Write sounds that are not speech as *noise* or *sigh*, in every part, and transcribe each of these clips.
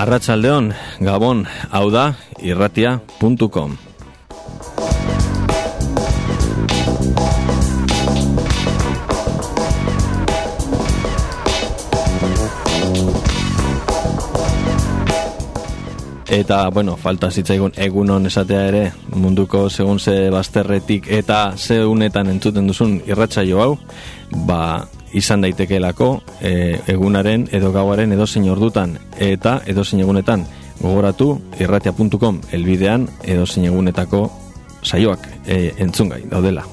Arratsaldeon, Gabon, hau da irratia.com. Eta, bueno, falta zitzaigun egunon esatea ere munduko segun ze bazterretik eta ze unetan entzuten duzun irratsaio hau, ba, izan daitekeelako e, egunaren edo gauaren edo zein ordutan eta edo zein egunetan gogoratu irratia.com elbidean edo zein egunetako saioak e, entzungai daudela.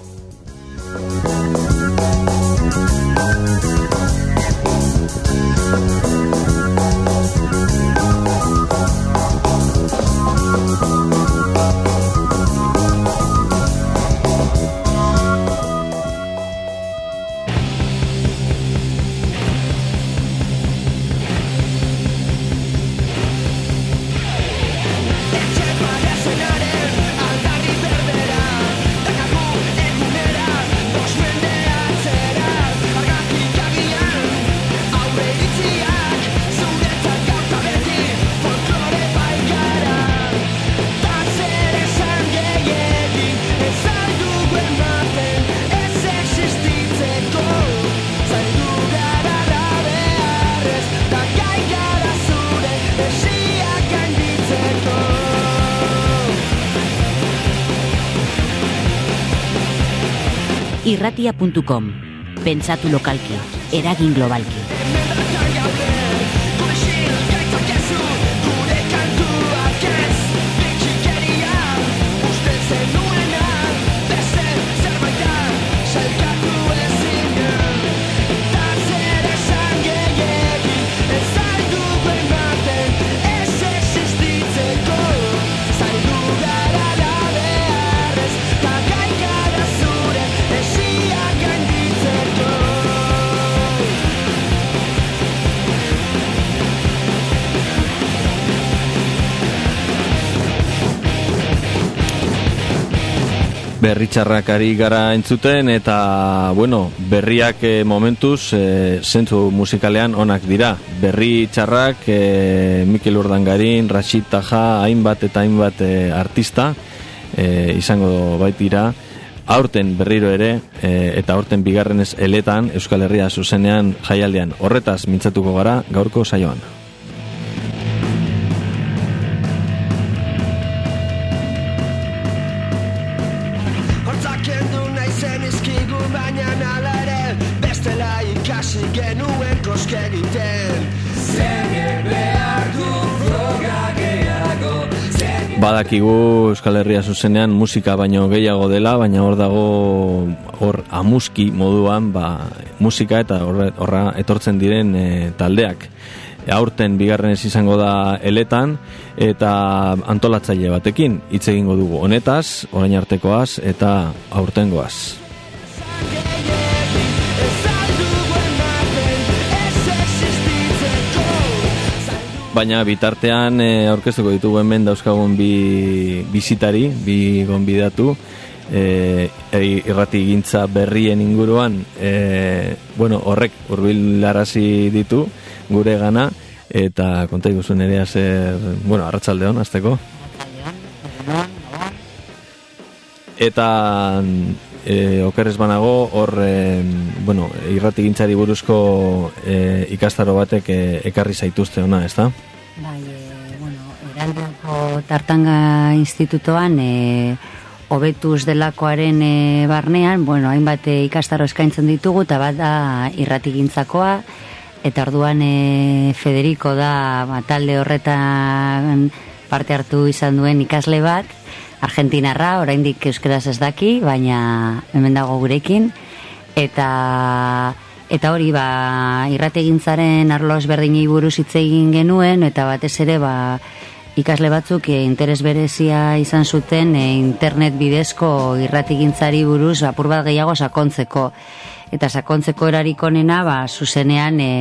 irratia.com Pentsatu lokalki, eragin globalki. Berritxarrak ari gara entzuten eta bueno, berriak e, momentuz e, zentzu musikalean onak dira. Berri txarrak e, Mikel Urdangarin, Rashid Taja, hainbat eta hainbat e, artista e, izango bait dira. Aurten berriro ere e, eta aurten bigarrenez eletan Euskal Herria zuzenean jaialdean horretaz mintzatuko gara gaurko saioan. Badakigu Euskal Herria zuzenean musika baino gehiago dela, baina hor dago hor amuski moduan ba, musika eta horra etortzen diren e, taldeak. E, aurten bigarren ez izango da eletan eta antolatzaile batekin hitz egingo dugu honetaz, orain artekoaz eta aurtengoaz. Baina bitartean e, aurkeztuko ditugu hemen dauzkagun bi bizitari, bi gonbidatu e, irrati gintza berrien inguruan e, bueno, horrek urbilarazi ditu gure gana eta konta ikusun ere zer, bueno, arratsalde hon, azteko eta e, okerrez banago hor e, bueno, irrati gintzari buruzko e, ikastaro batek e, ekarri zaituzte ona, ez da? Bai, e, bueno, eraldeko tartanga institutoan e, hobetuz delakoaren e, barnean, bueno, hainbat e, ikastaro eskaintzen ditugu, eta bat da irratigintzakoa, eta orduan e, Federico da ba, talde horretan parte hartu izan duen ikasle bat, Argentinarra, oraindik euskeraz ez daki, baina hemen dago gurekin, eta eta hori ba irrategintzaren arlo ezberdinei buruz hitz egin genuen eta batez ere ba ikasle batzuk e, interes berezia izan zuten e, internet bidezko irratigintzari buruz apur bat gehiago sakontzeko eta sakontzeko erarik onena ba zuzenean e,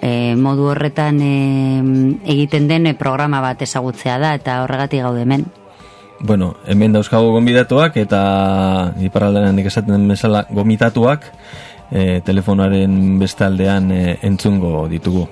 e, modu horretan e, egiten den programa bat ezagutzea da eta horregatik gaude hemen. Bueno, hemen dauzkago gombidatuak eta iparaldean esaten bezala gomitatuak e, telefonaren bestaldean e, entzungo ditugu.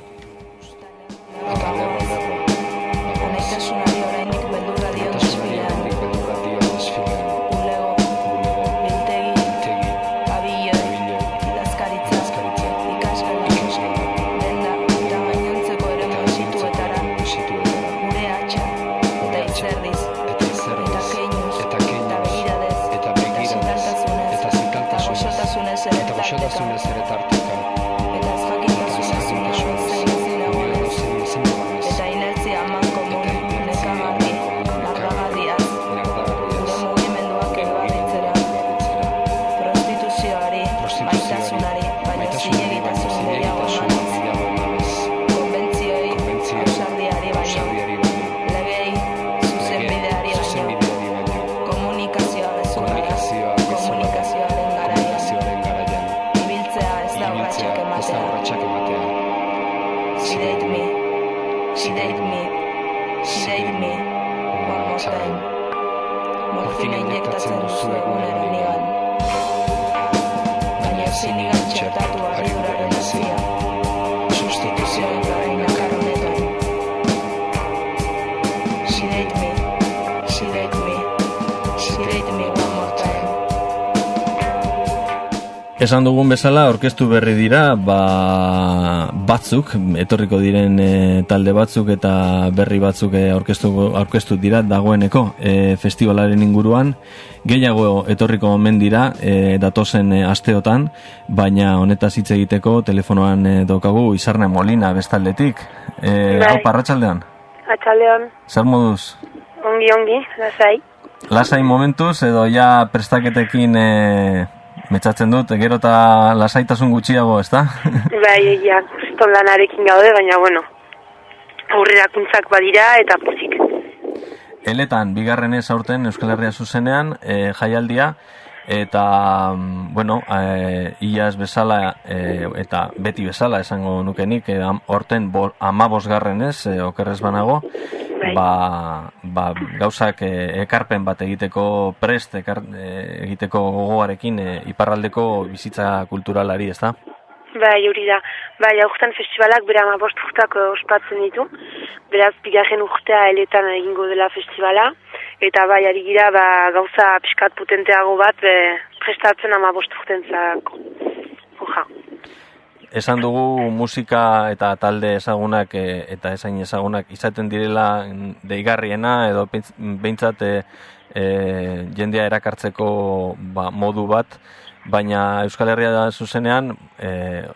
Esan dugun bezala, orkestu berri dira, ba, batzuk, etorriko diren e, talde batzuk eta berri batzuk e, orkestu, orkestu dira dagoeneko e, festivalaren inguruan. Gehiago etorriko omen dira e, datozen e, asteotan, baina honetaz hitz egiteko telefonoan e, daukagu Izarne Molina bestaldetik. E, bai. Hau, parratxaldean? Atxaldean. Zer moduz? Ongi, ongi, lasai. Lasai momentuz, edo ja prestaketekin... E, Metzatzen dut, gero eta lasaitasun gutxiago, ez da? *laughs* bai, ja, zton lanarekin gaude, baina, bueno, aurrera kuntzak badira eta pozik. Eletan, bigarren ez aurten Euskal Herria zuzenean, e, jaialdia, eta, mm, bueno, e, iaz bezala, e, eta beti bezala esango nukenik, e, orten amabosgarren ez, e, okerrez banago, bai. ba, ba, gauzak e, ekarpen bat egiteko prest, ekar, e, egiteko gogoarekin e, iparraldeko bizitza kulturalari, ez da? Bai, hori da. Bai, aurten festivalak bera amabost urtak ospatzen ditu. Beraz, bigarren urtea eletan egingo dela festivala eta bai ari gira ba, gauza pixkat potenteago bat e, prestatzen ama bosturtentzako. Oja. Esan dugu musika eta talde ezagunak e, eta esain ezagunak izaten direla deigarriena edo behintzat e, e, jendea erakartzeko ba, modu bat, baina Euskal Herria da zuzenean e,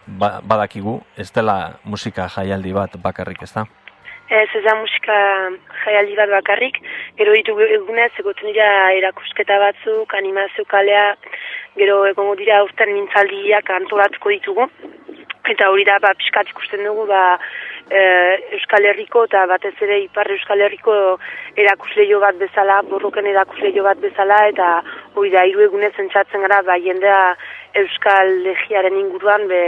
ba, badakigu, ez dela musika jaialdi bat bakarrik ez da? Ez ez da musika jaialdi bat bakarrik, gero ditu egunez, egoten dira erakusketa batzuk, animazio kalea, gero egongo dira urten mintzaldiak antolatuko ditugu, eta hori da, ba, piskat ikusten dugu, ba, e, Euskal Herriko eta batez ere Ipar Euskal Herriko erakusleio bat bezala, borroken erakusleio bat bezala, eta hori da, hiru egunez entzatzen gara, ba, jendea Euskal Legiaren inguruan be,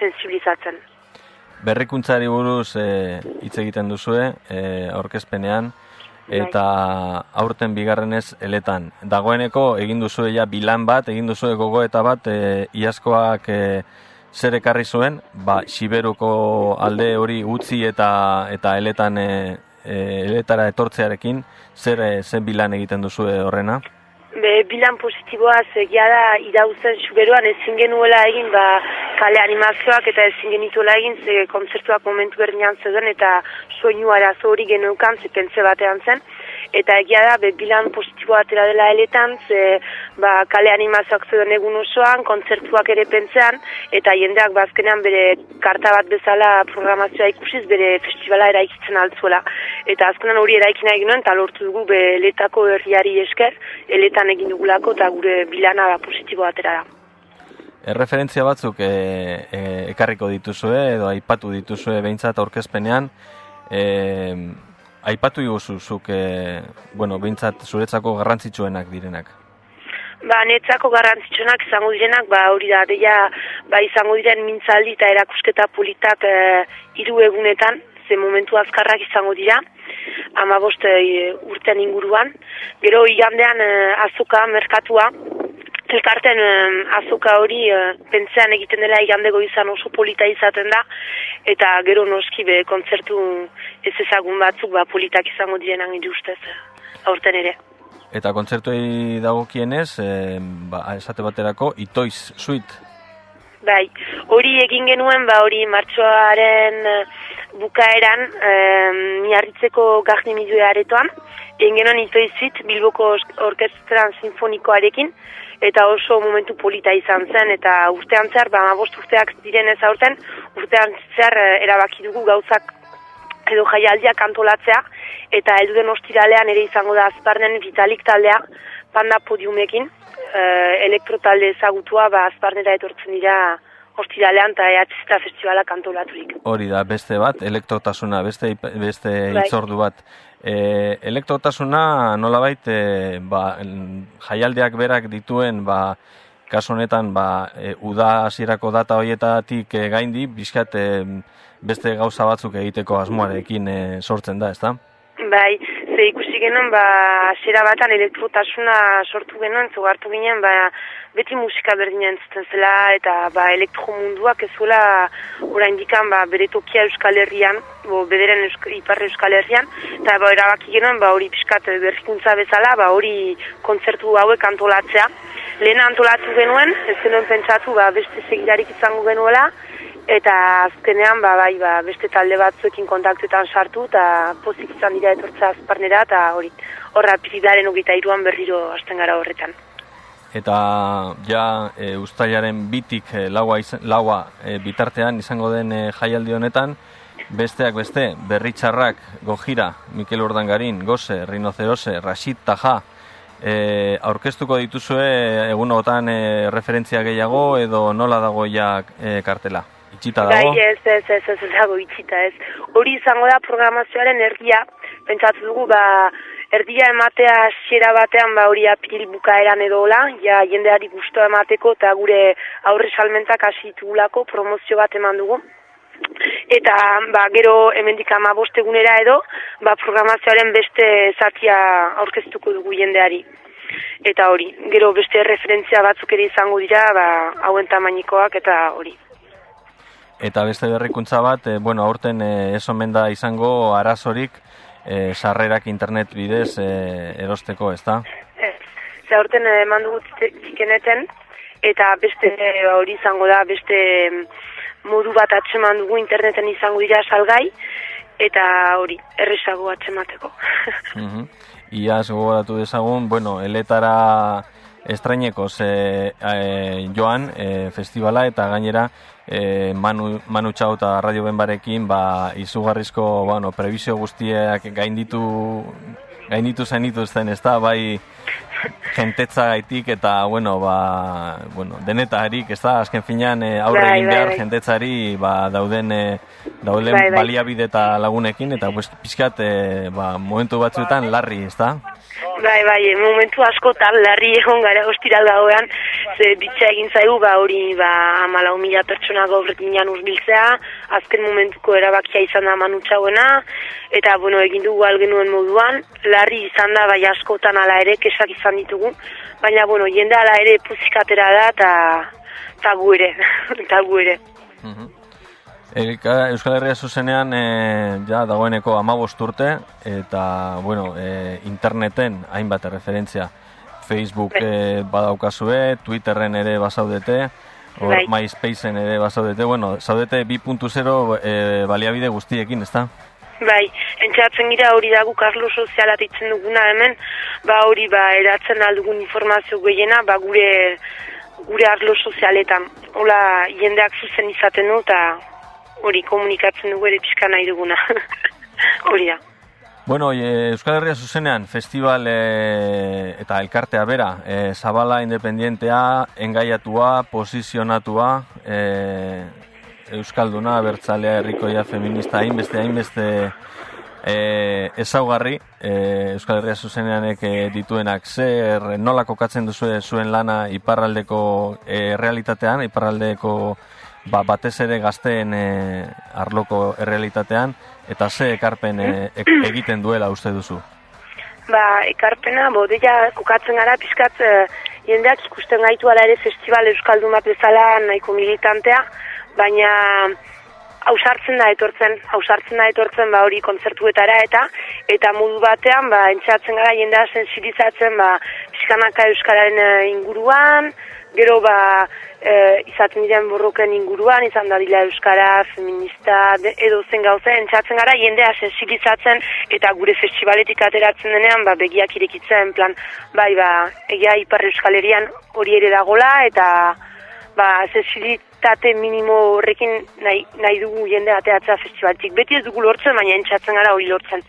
sensibilizatzen berrikuntzari buruz e, hitz egiten duzue e, aurkezpenean eta aurten bigarrenez eletan. Dagoeneko egin duzue ja bilan bat, egin duzue gogoeta bat e, iazkoak e, zer ekarri zuen, ba, Siberuko alde hori utzi eta eta eletan e, eletara etortzearekin, zer, zer bilan egiten duzue horrena? Be, bilan positiboa zegia da idauzen suberuan ezin genuela egin ba, kale animazioak eta ezin genituela egin ze kontzertuak momentu berdinean zeuden eta soinu arazo hori geneukan ze pentsa batean zen eta egia da, be, bilan positibo atera dela eletan, ze ba, kale animazioak zeuden egun osoan, kontzertuak ere pentsean, eta jendeak bazkenean bere karta bat bezala programazioa ikusiz, bere festivala eraikitzen altzuela. Eta azkenan hori eraikina egin nuen, eta lortu dugu be, eletako herriari esker, eletan egin dugulako, eta gure bilana ba, positibo atera da. Erreferentzia batzuk e, e, ekarriko dituzue edo aipatu dituzue behintzat aurkezpenean e, aipatu iguzu zuk e, bueno, behintzat zuretzako garrantzitsuenak direnak Ba, netzako garrantzitsuenak izango direnak, ba, hori da, deia, ba, izango diren mintzaldi eta erakusketa politak e, iru egunetan, ze momentu azkarrak izango dira, ama boste e, urtean inguruan. Gero, igandean e, azuka, merkatua, elkarten azoka hori uh, pentsean egiten dela igandego izan oso polita izaten da eta gero noski be kontzertu ez ezagun batzuk ba politak izango direnan ustez aurten ere. Eta kontzertuei dagokienez, eh, ba, esate baterako, itoiz, suit? Bai, hori egin genuen, ba, hori martxoaren bukaeran, eh, miarritzeko midue aretoan, egin genuen itoiz suit, Bilboko Orkestran Sinfonikoarekin, eta oso momentu polita izan zen, eta urtean zer, ba, bost urteak direnez aurten, urtean zer eh, erabaki dugu gauzak edo jaialdiak antolatzea, eta elduden ostiralean ere izango da azparnen vitalik taldea, panda podiumekin, e, elektrotalde ezagutua, ba, azparnera etortzen dira ostiralean eta ehatzista festivala kantolaturik. Hori da, beste bat, elektrotasuna, beste, beste bai. itzordu bat. E, elektrotasuna nolabait e, ba, jaialdeak berak dituen ba, kasu honetan ba, e, uda hasierako data horietatik e, gaindi bizkat e, beste gauza batzuk egiteko asmoarekin e, sortzen da, ezta? Bai, genuen, ba, hasiera batan elektrotasuna sortu genuen, zugartu ginen, ba, beti musika berdina entzuten zela, eta ba, elektromunduak ez zuela orain dikan ba, bere tokia euskal herrian, bo, bederen eusk, iparre euskal herrian, eta ba, erabaki genuen ba, hori piskat berrikuntza bezala, ba, hori kontzertu hauek antolatzea. Lehen antolatu genuen, ez genuen pentsatu ba, beste segidarik izango genuela, eta azkenean ba, bai, ba, beste talde batzuekin kontaktuetan sartu, eta pozik izan dira etortza azparnera, eta hori, horra piridaren ogita iruan berriro hasten gara horretan eta ja e, ustailaren bitik e, laua, laua e, bitartean izango den e, jaialdi honetan, besteak beste, berritxarrak, gojira, Mikel Urdangarin, goze, rinocerose, rasit, taja, e, aurkeztuko dituzue egunotan e, referentzia gehiago edo nola dago ja e, kartela? Itxita dago? Bai, ez, ez, ez, ez, dago itxita, ez. Hori izango da programazioaren ergia, pentsatu dugu, ba, erdia ematea hasiera batean ba hori april bukaeran edo hola, ja jendeari gustoa emateko eta gure aurre salmentak hasi ditugulako promozio bat eman dugu. Eta ba, gero hemendik ama egunera edo ba, programazioaren beste zatia aurkeztuko dugu jendeari. Eta hori, gero beste referentzia batzuk ere izango dira, ba, hauen tamainikoak eta hori. Eta beste berrikuntza bat, e, bueno, aurten e, ez omen da izango arazorik, e, sarrerak internet bidez e, erosteko, ez da? Ez, ze aurten eman dugu zikeneten, eta beste hori izango da, beste modu bat atseman dugu interneten izango dira salgai, eta hori, errezago atsemateko. uh *laughs* -huh. Iaz gogoratu dezagun, bueno, eletara estraineko ze e, joan e, festivala eta gainera e, Manu, Manu Txau eta Radio Benbarekin ba, izugarrizko bueno, prebizio guztiak gainditu gainditu zen dituzten, ez da, bai jentetza gaitik eta, bueno, ba, bueno, denetarik, ez da, azken finean e, aurre bai, egin bai, behar bai, jentetzari ba, dauden, e, dauden bai, bai. baliabide eta lagunekin, eta pues, pixkat, e, ba, momentu batzuetan larri, ez da? Bai, bai, momentu askotan larri egon gara ostiral gauean, ze bitxa egin zaigu, ba, hori, ba, amala mila pertsona gaurrekin januz biltzea, azken momentuko erabakia izan da manutxauena, eta, bueno, egin dugu algenuen moduan, larri izan da, bai, askotan ala ere, kesak izan ditugu, baina, bueno, jende ala ere puzikatera da, eta, gu ere, *laughs* eta gu ere. Mhm. Euskal Herria zuzenean e, ja, dagoeneko amabost urte eta bueno, e, interneten hainbat referentzia Facebook e, badaukazue, Twitterren ere bazaudete hor bai. MySpaceen ere bazaudete bueno, zaudete 2.0 e, baliabide guztiekin, ezta? Bai, entxatzen gira hori dago Carlo sozialat itzen duguna hemen, ba hori ba eratzen aldugun informazio gehiena, ba gure gure arlo sozialetan. Hola, jendeak zuzen izaten du, eta hori komunikatzen dugu ere pixka nahi duguna. *laughs* hori da. Bueno, e, Euskal Herria zuzenean, festival e, eta elkartea bera, e, Zabala Independientea, engaiatua, posizionatua, e, Euskalduna, bertzalea, herrikoia, feminista, hainbeste, hainbeste e, ezaugarri, e, Euskal Herria zuzeneanek e, dituenak, zer nola kokatzen duzu zuen lana iparraldeko e, realitatean, iparraldeko ba, batez ere gazteen e, arloko errealitatean, eta ze ekarpen e, egiten duela uste duzu? Ba, ekarpena, bodeia kokatzen gara, pizkat, e, jendeak ikusten gaitu ala ere festival Euskaldun bat bezala nahiko militantea, baina hausartzen da etortzen, hausartzen da etortzen ba hori kontzertuetara eta eta modu batean ba entzatzen gara jendea sensibilizatzen ba pizkanaka euskararen inguruan, gero ba e, izaten diren borroken inguruan, izan da dila euskara, feminista, edo zen gauza, entzatzen gara jendea sensibilizatzen eta gure festivaletik ateratzen denean ba begiak irekitzen plan bai ba egia ipar euskalerian hori ere dagola eta ba sensibilizatzen tate minimo horrekin nahi, nahi dugu jende ateatza festivaltik. Beti ez dugu lortzen, baina entzatzen gara hori lortzen.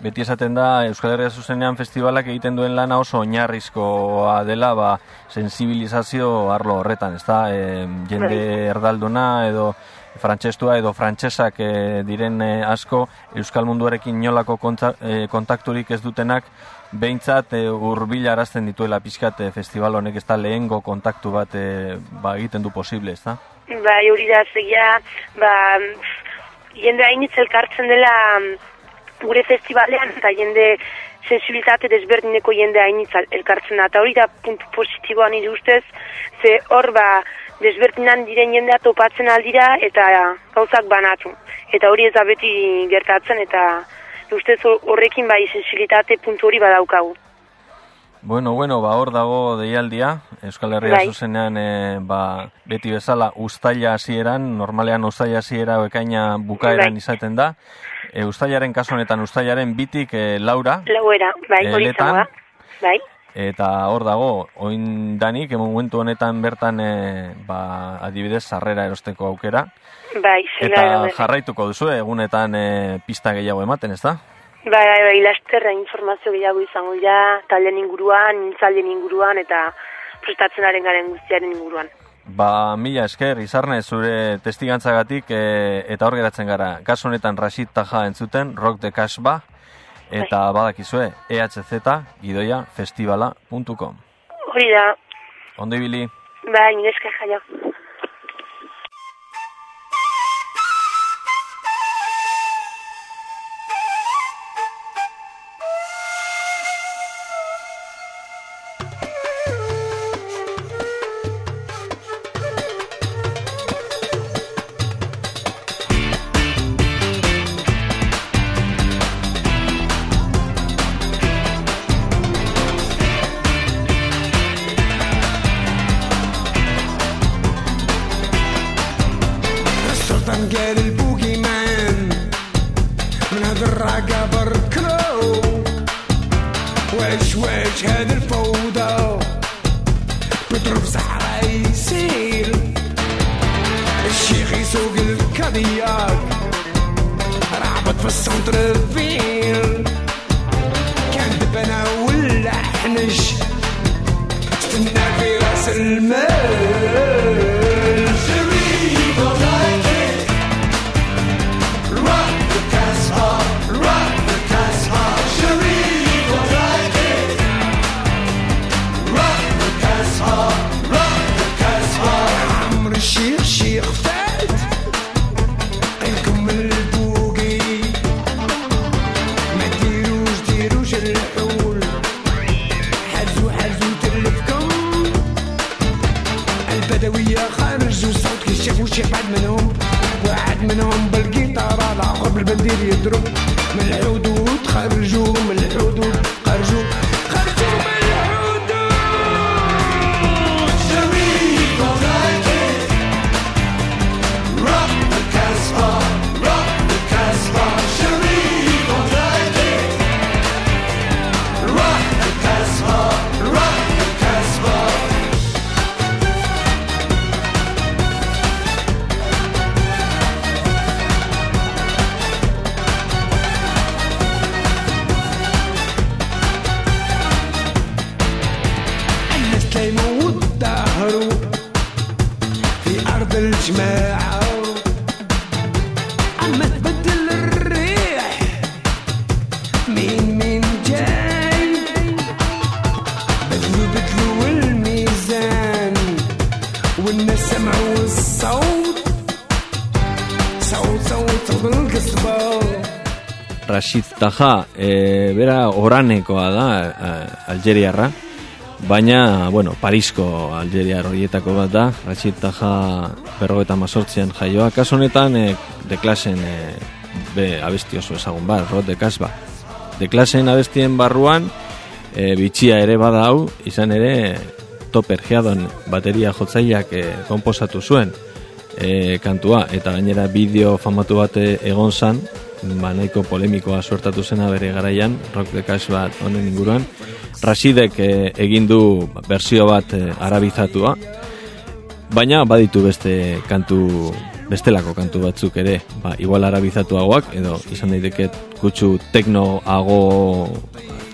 Beti esaten da Euskal Herria zuzenean festivalak egiten duen lana oso oinarrizkoa dela ba, sensibilizazio arlo horretan, ez da? E, jende bai. erdalduna edo frantsestua edo frantsesak e, diren e, asko Euskal munduarekin nolako e, kontakturik ez dutenak behintzat e, arazten dituela pixkat e, festival honek ez da lehengo kontaktu bat e, ba, egiten du posible, ez da? Ba, hori da, zegia, ba, jende hainitz elkartzen dela gure festivalean, eta jende sensibilitate desberdineko jende hainitz elkartzen da, eta hori da puntu positiboan nire ustez, ze hor ba, desberdinan diren jendea topatzen aldira eta gauzak banatu. Eta hori ez da beti gertatzen, eta ustez horrekin bai sensibilitate puntu hori badaukagu. Bueno, bueno, ba hor dago deialdia, Euskal Herria bai. zuzenean e, ba, beti bezala ustaila hasieran, normalean ustaila hasiera ekaina bukaeran bai. izaten da. E, ustailaren kasu honetan ustailaren bitik e, Laura. Lauera, bai, e, hori bai. Eta hor dago, oin danik, momentu honetan bertan e, ba, adibidez sarrera erosteko aukera. Bai, Eta jarraituko duzu, egunetan e, pista gehiago ematen, ez da? Bai, bai, bai, lasterra informazio gehiago izango ja, talden inguruan, nintzalden inguruan, eta prestatzenaren garen guztiaren inguruan. Ba, mila esker, izarne zure testigantzagatik e, eta hor geratzen gara. Kasu honetan Rashid Taja entzuten, Rock de Kasba, eta bai. badakizue, ehz gidoia festivala.com. Hori da. Ondo ibili. Bai, esker jaio. par jour. Taha, e, bera oranekoa da e, Algeriarra, baina, bueno, Parisko Algeriar horietako bat da, Rashid Taha berrogeta mazortzian jaioa, kaso honetan e, de klasen e, be, abesti oso ezagun bat, rot de kasba. De klasen abestien barruan, e, bitxia ere bada hau, izan ere Topper Geadon bateria jotzaileak e, komposatu zuen e, kantua, eta gainera bideo famatu bat egon zan, ba, nahiko polemikoa suertatu zena bere garaian, rock de cash bat honen inguruan. Rasidek eh, egin du berzio bat eh, arabizatua, baina baditu beste kantu bestelako kantu batzuk ere, ba, igual arabizatuagoak, edo izan daiteke kutsu teknoago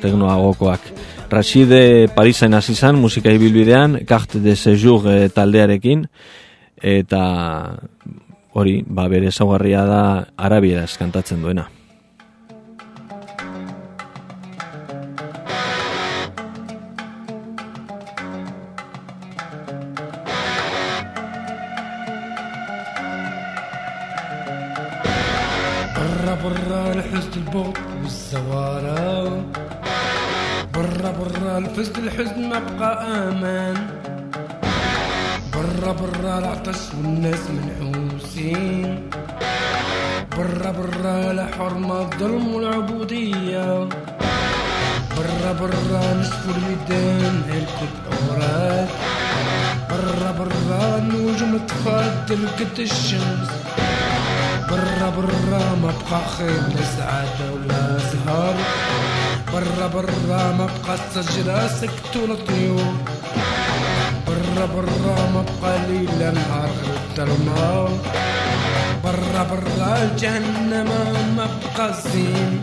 teknoagokoak. Rashide Parisen hasi izan musika ibilbidean, Carte de Séjour eh, taldearekin, eta hori, ba, bere ezaugarria da arabieraz kantatzen duena. برا برا نشف الميدان هلكت أوراق برا برا النجوم تفضل قد الشمس. برا برا ما بقى خير لا سعادة ولا زهر برا برا ما بقى شجرة سكت ولا برا برا ما بقى ليل نهار الظلمة برا برا جهنم ما بقى زين.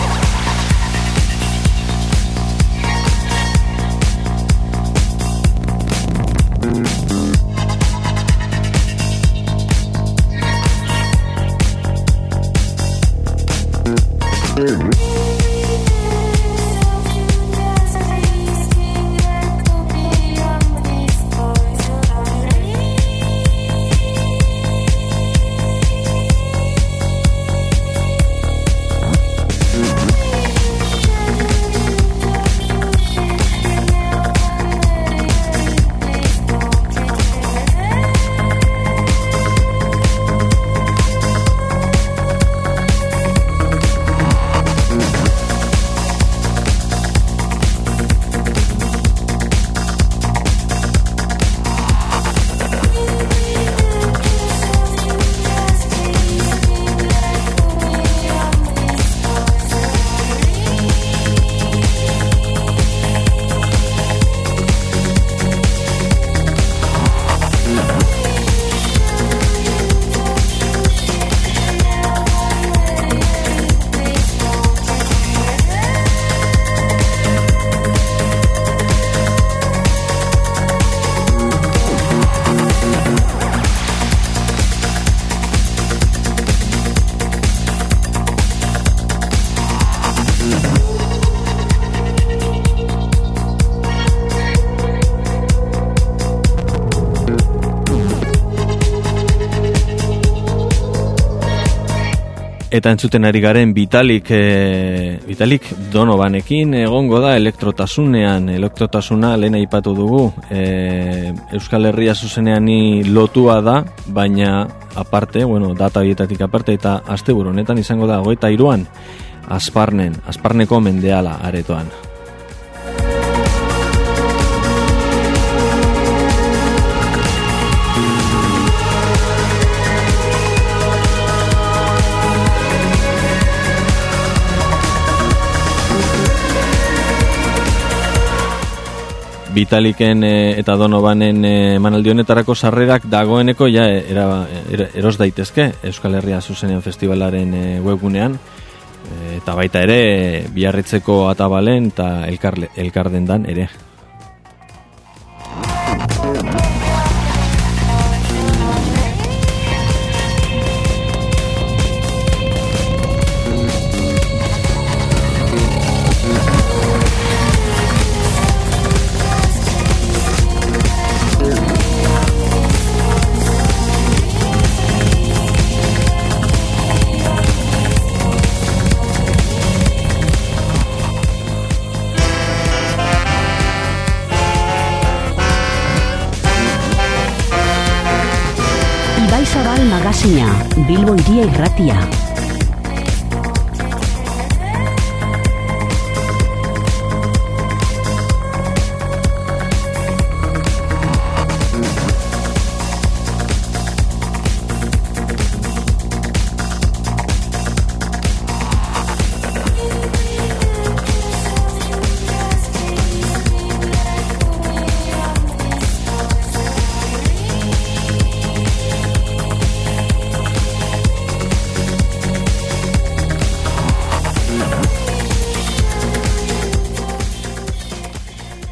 Eta entzuten ari garen Vitalik, e, Vitalik Donovanekin egongo da elektrotasunean, elektrotasuna lehen aipatu dugu. E, Euskal Herria zuzenean ni lotua da, baina aparte, bueno, data bietatik aparte, eta azte honetan izango da, goeta iruan, asparnen, asparneko mendeala aretoan. Vitaliken e, eta Donovanen e, manaldi honetarako sarrerak dagoeneko ja era, eros daitezke Euskal Herria Zuzenean Festivalaren e, webgunean eta baita ere biarritzeko atabalen eta elkar, elkardendan ere. Bilbo Iría y Ratia.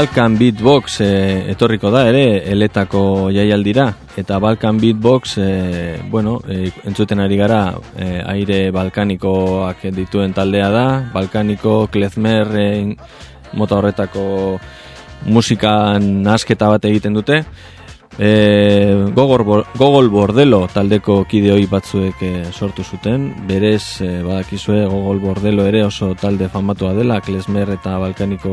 Balkan Beatbox e, etorriko da ere eletako jaialdira. Eta Balkan Beatbox e, bueno, e, entzuten ari gara e, aire balkanikoak dituen taldea da. Balkaniko klezmer e, mota horretako musikan asketa bat egiten dute E, gogor, gogol bordelo taldeko kideoi batzuek e, sortu zuten, berez e, badakizue gogol bordelo ere oso talde famatua dela, klesmer eta balkaniko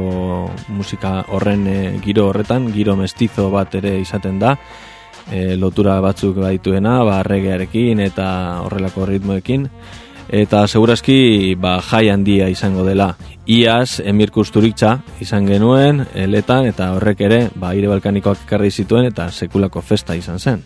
musika horren e, giro horretan, giro mestizo bat ere izaten da, e, lotura batzuk baituena, ba, regearekin eta horrelako ritmoekin, eta segurazki ba, jai handia izango dela. Iaz, Emir Kusturitza izan genuen, eletan, eta horrek ere, ba, ire balkanikoak ekarri zituen, eta sekulako festa izan zen.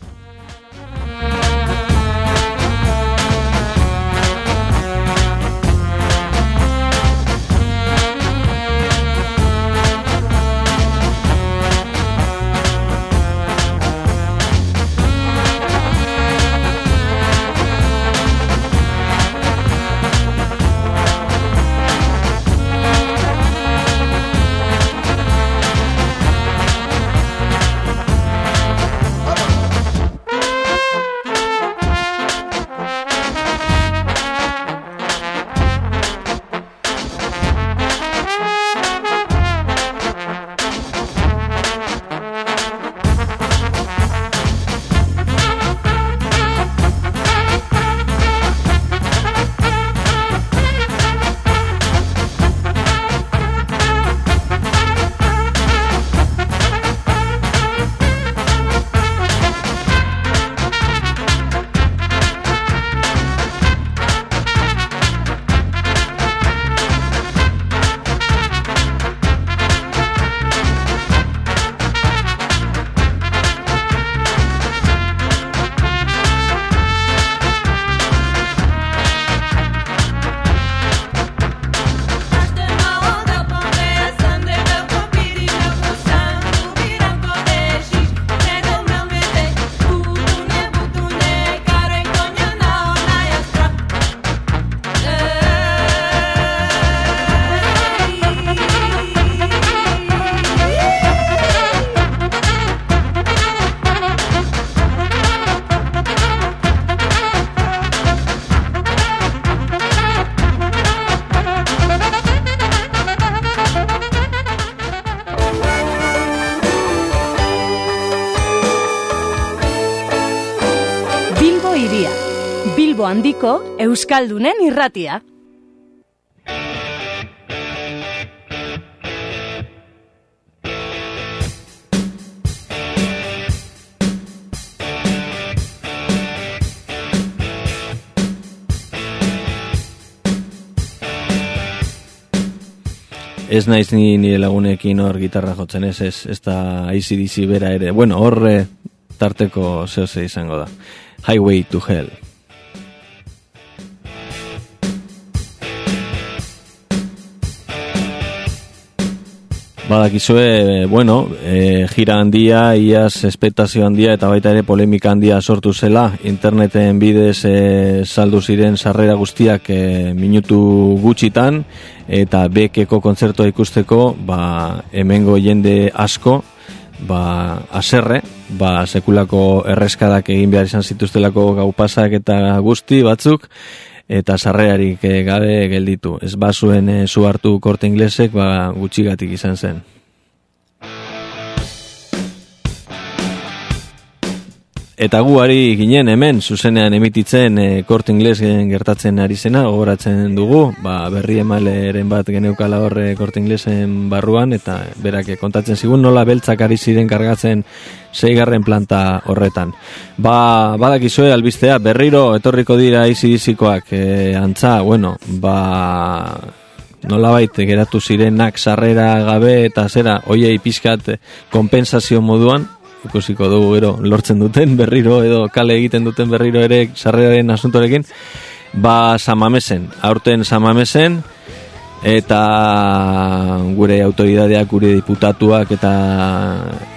Handiko Euskaldunen irratia. Ez naiz ni nire lagunekin hor gitarra jotzen ez, ez, ez da ICDC bera ere. Bueno, horre tarteko zehose izango da. Highway to Hell. Badakizue, bueno, e, gira handia, iaz espetazio handia eta baita ere polemika handia sortu zela. Interneten bidez e, saldu ziren sarrera guztiak e, minutu gutxitan eta bekeko kontzertua ikusteko ba, hemengo jende asko ba, aserre, ba, sekulako erreskadak egin behar izan zituztelako gaupasak eta guzti batzuk eta sarrearik eh, gabe gelditu. Ez bazuen zu hartu korte inglesek ba, gutxigatik izan zen. Eta gu ari ginen hemen, zuzenean emititzen e, kort ingles gertatzen ari zena, gogoratzen dugu, ba, berri emaleren bat geneukala horre kort inglesen barruan, eta berak kontatzen zigun nola beltzak ari ziren kargatzen zeigarren planta horretan. Ba, badakizue albistea, berriro etorriko dira izi dizikoak, e, antza, bueno, ba, nola baite geratu zirenak sarrera gabe eta zera, oiei pizkat kompensazio moduan, ikusiko dugu gero lortzen duten berriro edo kale egiten duten berriro ere sarreraren asuntorekin. Ba samamesen, aurten samamesen eta gure autoridadeak, gure diputatuak eta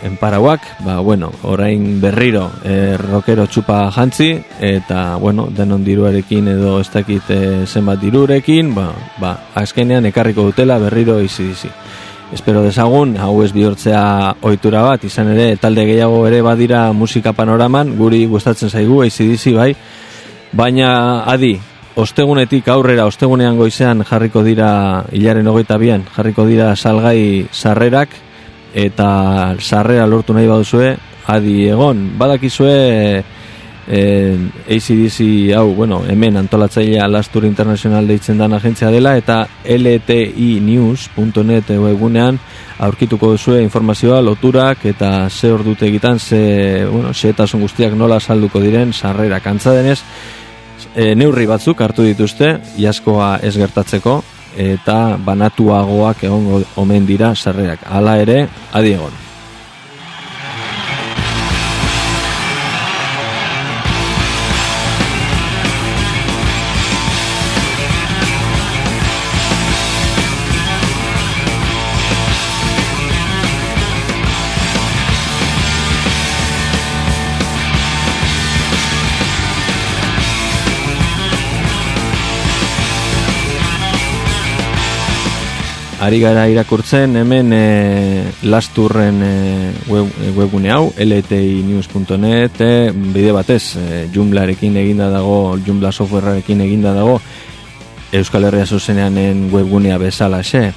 enparauak, ba bueno, orain berriro e, rokero txupa jantzi eta bueno, denon diruarekin edo ez dakit e, zenbat dirurekin, ba, ba azkenean ekarriko dutela berriro izi dizi espero dezagun, hau ez bihurtzea ohitura bat, izan ere, talde gehiago ere badira musika panoraman, guri gustatzen zaigu, eizidizi bai, baina adi, ostegunetik aurrera, ostegunean goizean jarriko dira, hilaren hogeita bian, jarriko dira salgai sarrerak, eta sarrera lortu nahi baduzue, adi egon, badakizue, eh, ACDC hau, bueno, hemen antolatzailea Lastur International deitzen dan agentzia dela eta ltinews.net webunean aurkituko duzue informazioa, loturak eta ze ordute egiten, ze, bueno, xetasun guztiak nola salduko diren, sarrera kantza denez, e, neurri batzuk hartu dituzte, jaskoa ez gertatzeko, eta banatuagoak egon omen dira sarrerak. Hala ere, adiegon. Ari gara irakurtzen hemen e, lasturren e, web, e, webgune hau ltinews.net e, bide batez e, jumlarekin eginda dago jumla softwarearekin eginda dago Euskal Herria zuzeneanen webgunea bezala xe.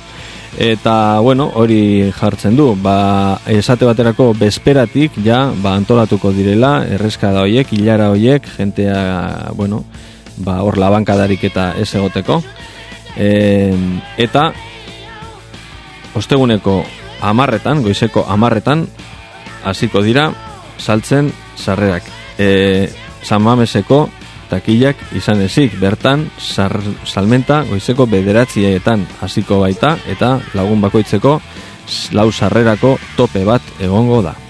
Eta bueno hori jartzen du ba, esate baterako bezperatik ja ba, antolatuko direla erreska da hoiek hilara hoiek jentea bueno ba, hor labankadarik eta ez egoteko. E, eta osteguneko amarretan, goizeko amarretan, hasiko dira, saltzen sarrerak. E, Mameseko takillak izan ezik, bertan, sar, salmenta goizeko bederatzietan hasiko baita, eta lagun bakoitzeko lau sarrerako tope bat egongo da.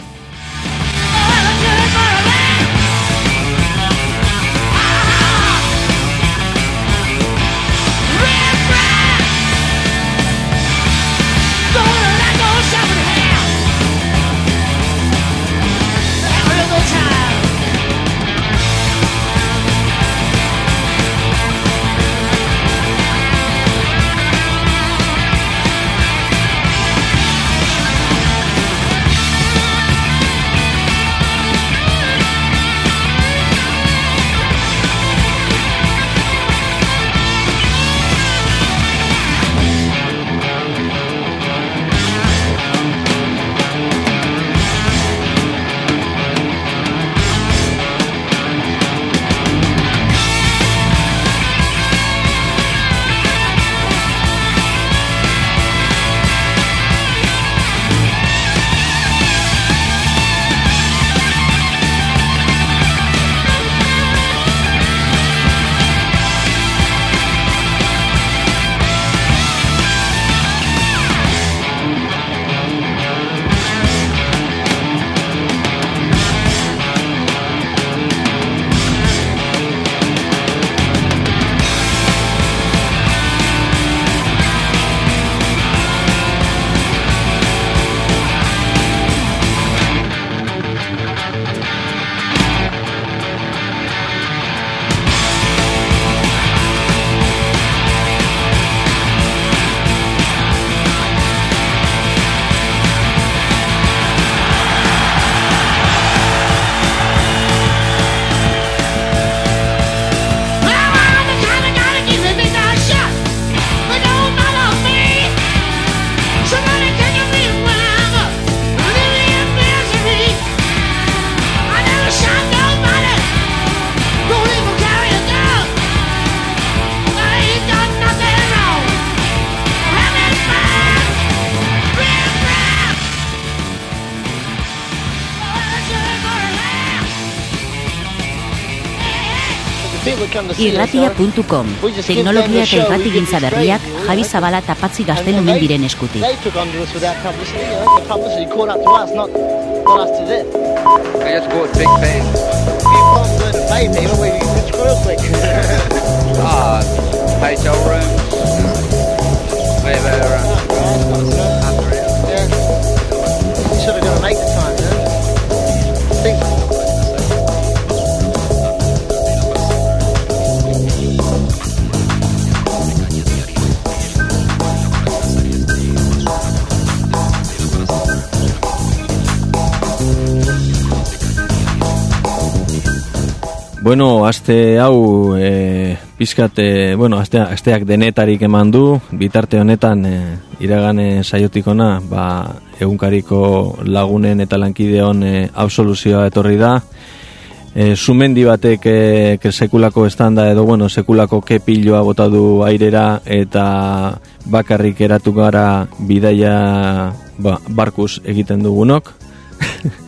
Can't learn to pay people where you can screw real quick. *laughs* Ah, hotel rooms. *laughs* Whatever. Bueno, aste hau e, pizkat, e, bueno, astea, asteak denetarik eman du, bitarte honetan e, iragane saiotik ona, ba, egunkariko lagunen eta lankideon e, absoluzioa etorri da. E, sumendi batek e, sekulako estanda edo, bueno, sekulako kepiloa bota du airera eta bakarrik eratu gara bidaia ba, barkuz egiten dugunok. *laughs*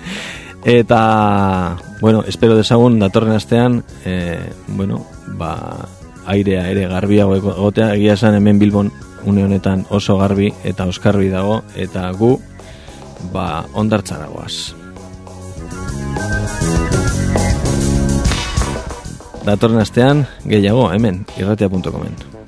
Eta, bueno, espero desagun datorren astean, e, bueno, ba, airea ere garbiago ego- egotea, egia esan hemen Bilbon une honetan oso garbi eta oskarbi dago, eta gu, ba, ondartzara goaz. Datorren astean, gehiago, hemen, irratia.comen.